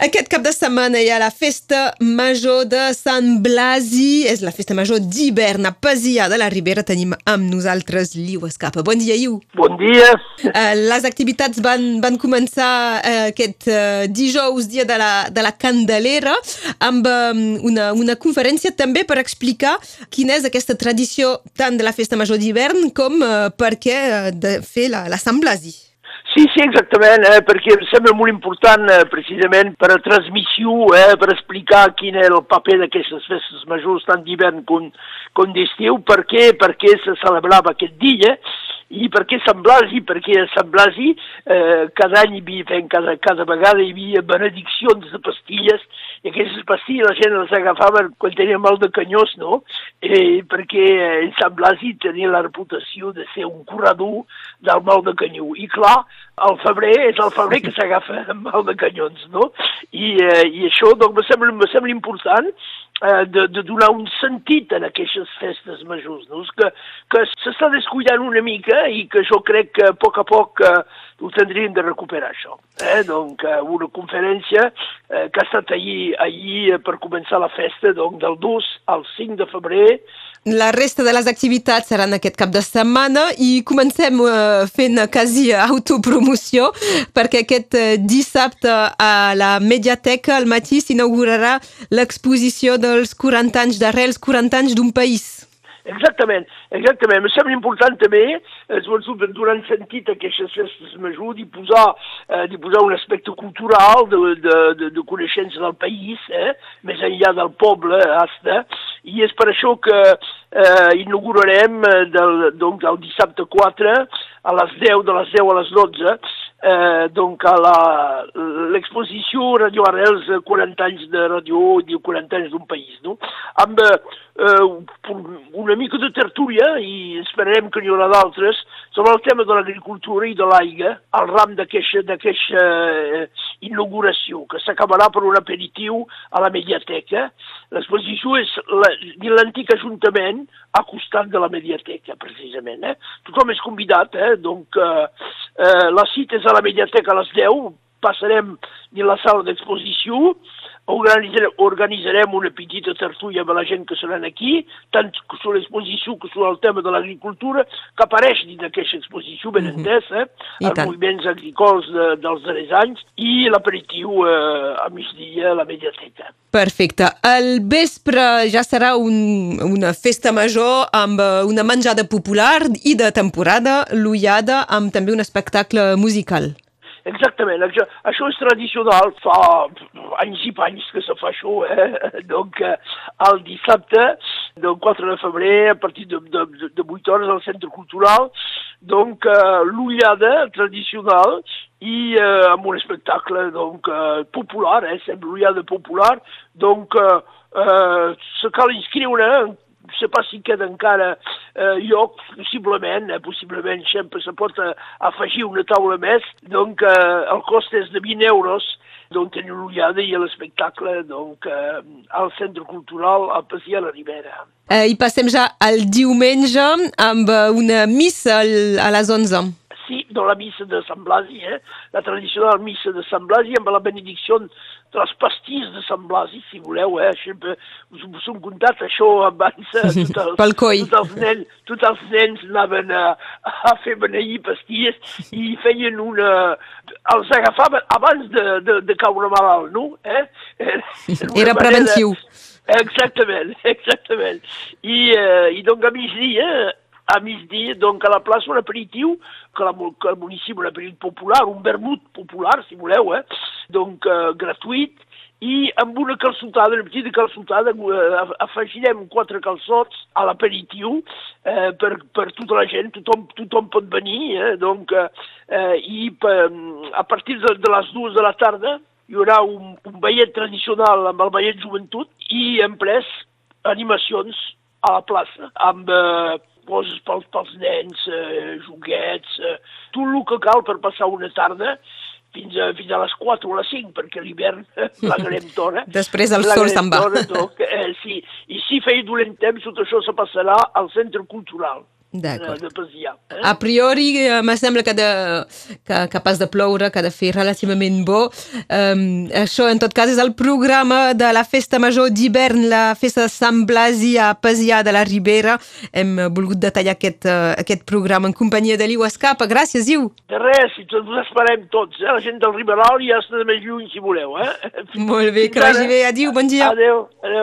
Aquest cap de setmana hi ha la festa major de Sant Blasi. És la festa major d'hivern a Pasià de la Ribera. Tenim amb nosaltres Liu Escapa. Bon dia, Liu. Bon dia. Uh, les activitats van, van començar uh, aquest uh, dijous, dia de la, de la Candelera, amb una, una conferència també per explicar quina és aquesta tradició tant de la festa major d'hivern com per què de fer la, la Sant Blasi. Sí, sí, exactament, eh, perquè em sembla molt important eh, precisament per a transmissió, eh, per explicar quin és el paper d'aquestes festes majors tant d'hivern com, com d'estiu, per què, per què se celebrava aquest dia, i per què Sant Blasi? Perquè a Sant Blasi eh, cada any hi havia, cada, cada vegada hi havia benediccions de pastilles i aquestes pastilles la gent les agafava quan tenia mal de canyós, no? Eh, perquè eh, Sant Blasi tenia la reputació de ser un corredor del mal de canyó. I clar, el febrer és el febrer que s'agafa mal de canyons, no? I, eh, i això doncs, me sembla, me sembla important eh, de, de donar un sentit en aquestes festes majors, no? que, que s'està descuidant una mica i que jo crec que a poc a poc eh, ho tindríem de recuperar, això. Eh? Donc, eh, una conferència eh, que ha estat ahir, ahir per començar la festa, donc, del 2 al 5 de febrer, la resta de les activitats seran aquest cap de setmana i comencem uh, fent quasi autopromoció perquè aquest dissabte a la Mediateca al matí s'inaugurarà l'exposició dels 40 anys d'arrels, 40 anys d'un país. Exactament, exactament. Em sembla important també, eh, durant sentit aquestes festes majors, de posar, eh, posar un aspecte cultural de, de, de, de coneixença del país, eh, més enllà del poble, hasta, i és per això que eh, inaugurarem eh, del, donc, el dissabte 4 a les 10, de les 10 a les 12, eh, donc l'exposició Radio Arrels 40 anys de ràdio i 40 anys d'un país, no? Amb eh, una mica de tertúlia, i esperarem que n'hi haurà d'altres, sobre el tema de l'agricultura i de l'aigua, al ram d'aquesta eh, inauguració, que s'acabarà per un aperitiu a la Mediateca. L'exposició és la, l'antic ajuntament a costat de la Mediateca, precisament. Eh? Tothom és convidat, eh? donc eh, eh, la cita és a la Mediateca a les 10, passarem a la sala d'exposició, organitzarem, organitzarem una petita tertúlia amb la gent que seran aquí, tant sobre l'exposició que sobre el tema de l'agricultura, que apareix dins d'aquesta exposició, ben mhm. entès, eh? els tant. moviments agrícoles de, dels darrers anys, i l'aperitiu eh, a migdia a la mediateca. Perfecte. El vespre ja serà un, una festa major amb eh, una menjada popular i de temporada, l'ullada, amb també un espectacle musical. Exactament, això, això és tradicional, fa anys i panys que se fa això, eh? Donc, eh, el dissabte, del 4 de febrer, a partir de, de, de 8 hores al Centre Cultural, donc, eh, l'ullada tradicional i eh, amb un espectacle donc, eh, popular, eh, sempre l'ullada popular, donc, eh, eh, se cal inscriure no sé pas si queda encara eh, lloc, possiblement, eh, possiblement sempre se pot eh, afegir una taula més, doncs eh, el cost és de 20 euros, donc tenir l'ullada i l'espectacle donc, eh, al Centre Cultural a la Ribera. Eh, I passem ja al diumenge amb eh, una missa a les 11 dans la missa de Sant Blasi, eh? la tradicional missa de Sant Blasi amb la benedicció de les pastilles de Sant Blasi, si voleu, eh? Sempre us, us hem contat això abans. Eh? Tot el, Pel coi. Tots els, nens, tots els nens anaven a, a fer beneir pastilles i feien una... Els agafaven abans de, de, de caure malalt, no? Eh? Era preventiu. Exactament, exactament. I, eh, i donc a migdia a migdia, donc a la plaça un aperitiu, que, la, que el municipi un aperitiu popular, un vermut popular, si voleu, eh? donc eh, gratuït, i amb una calçotada, una petita calçotada, eh, afegirem quatre calçots a l'aperitiu eh, per, per tota la gent, tothom, tothom pot venir, eh, donc, eh, i per, a partir de, de les dues de la tarda hi haurà un, un ballet tradicional amb el ballet joventut i en pres animacions a la plaça, amb eh, coses pels, pels nens, eh, joguets, eh, tot el que cal per passar una tarda fins a, fins a les 4 o les 5, perquè l'hivern plegarem d'hora. Després el sol se'n va. Eh, sí. I si feia dolent temps, tot això se passarà al centre cultural. D'acord. de Pasià. Eh? A priori, eh, me sembla que, de, que, pas de ploure, que ha de fer relativament bo. Um, això, en tot cas, és el programa de la Festa Major d'hivern, la Festa de Sant Blasi a Pasià de la Ribera. Hem volgut detallar aquest, uh, aquest programa en companyia de l'Iu Escapa. Gràcies, Iu. De res, i tots us esperem tots, eh? La gent del Riberol i hasta de més lluny, si voleu, eh? Molt bé, que vagi bé. Adiu, bon dia. Adéu. adéu.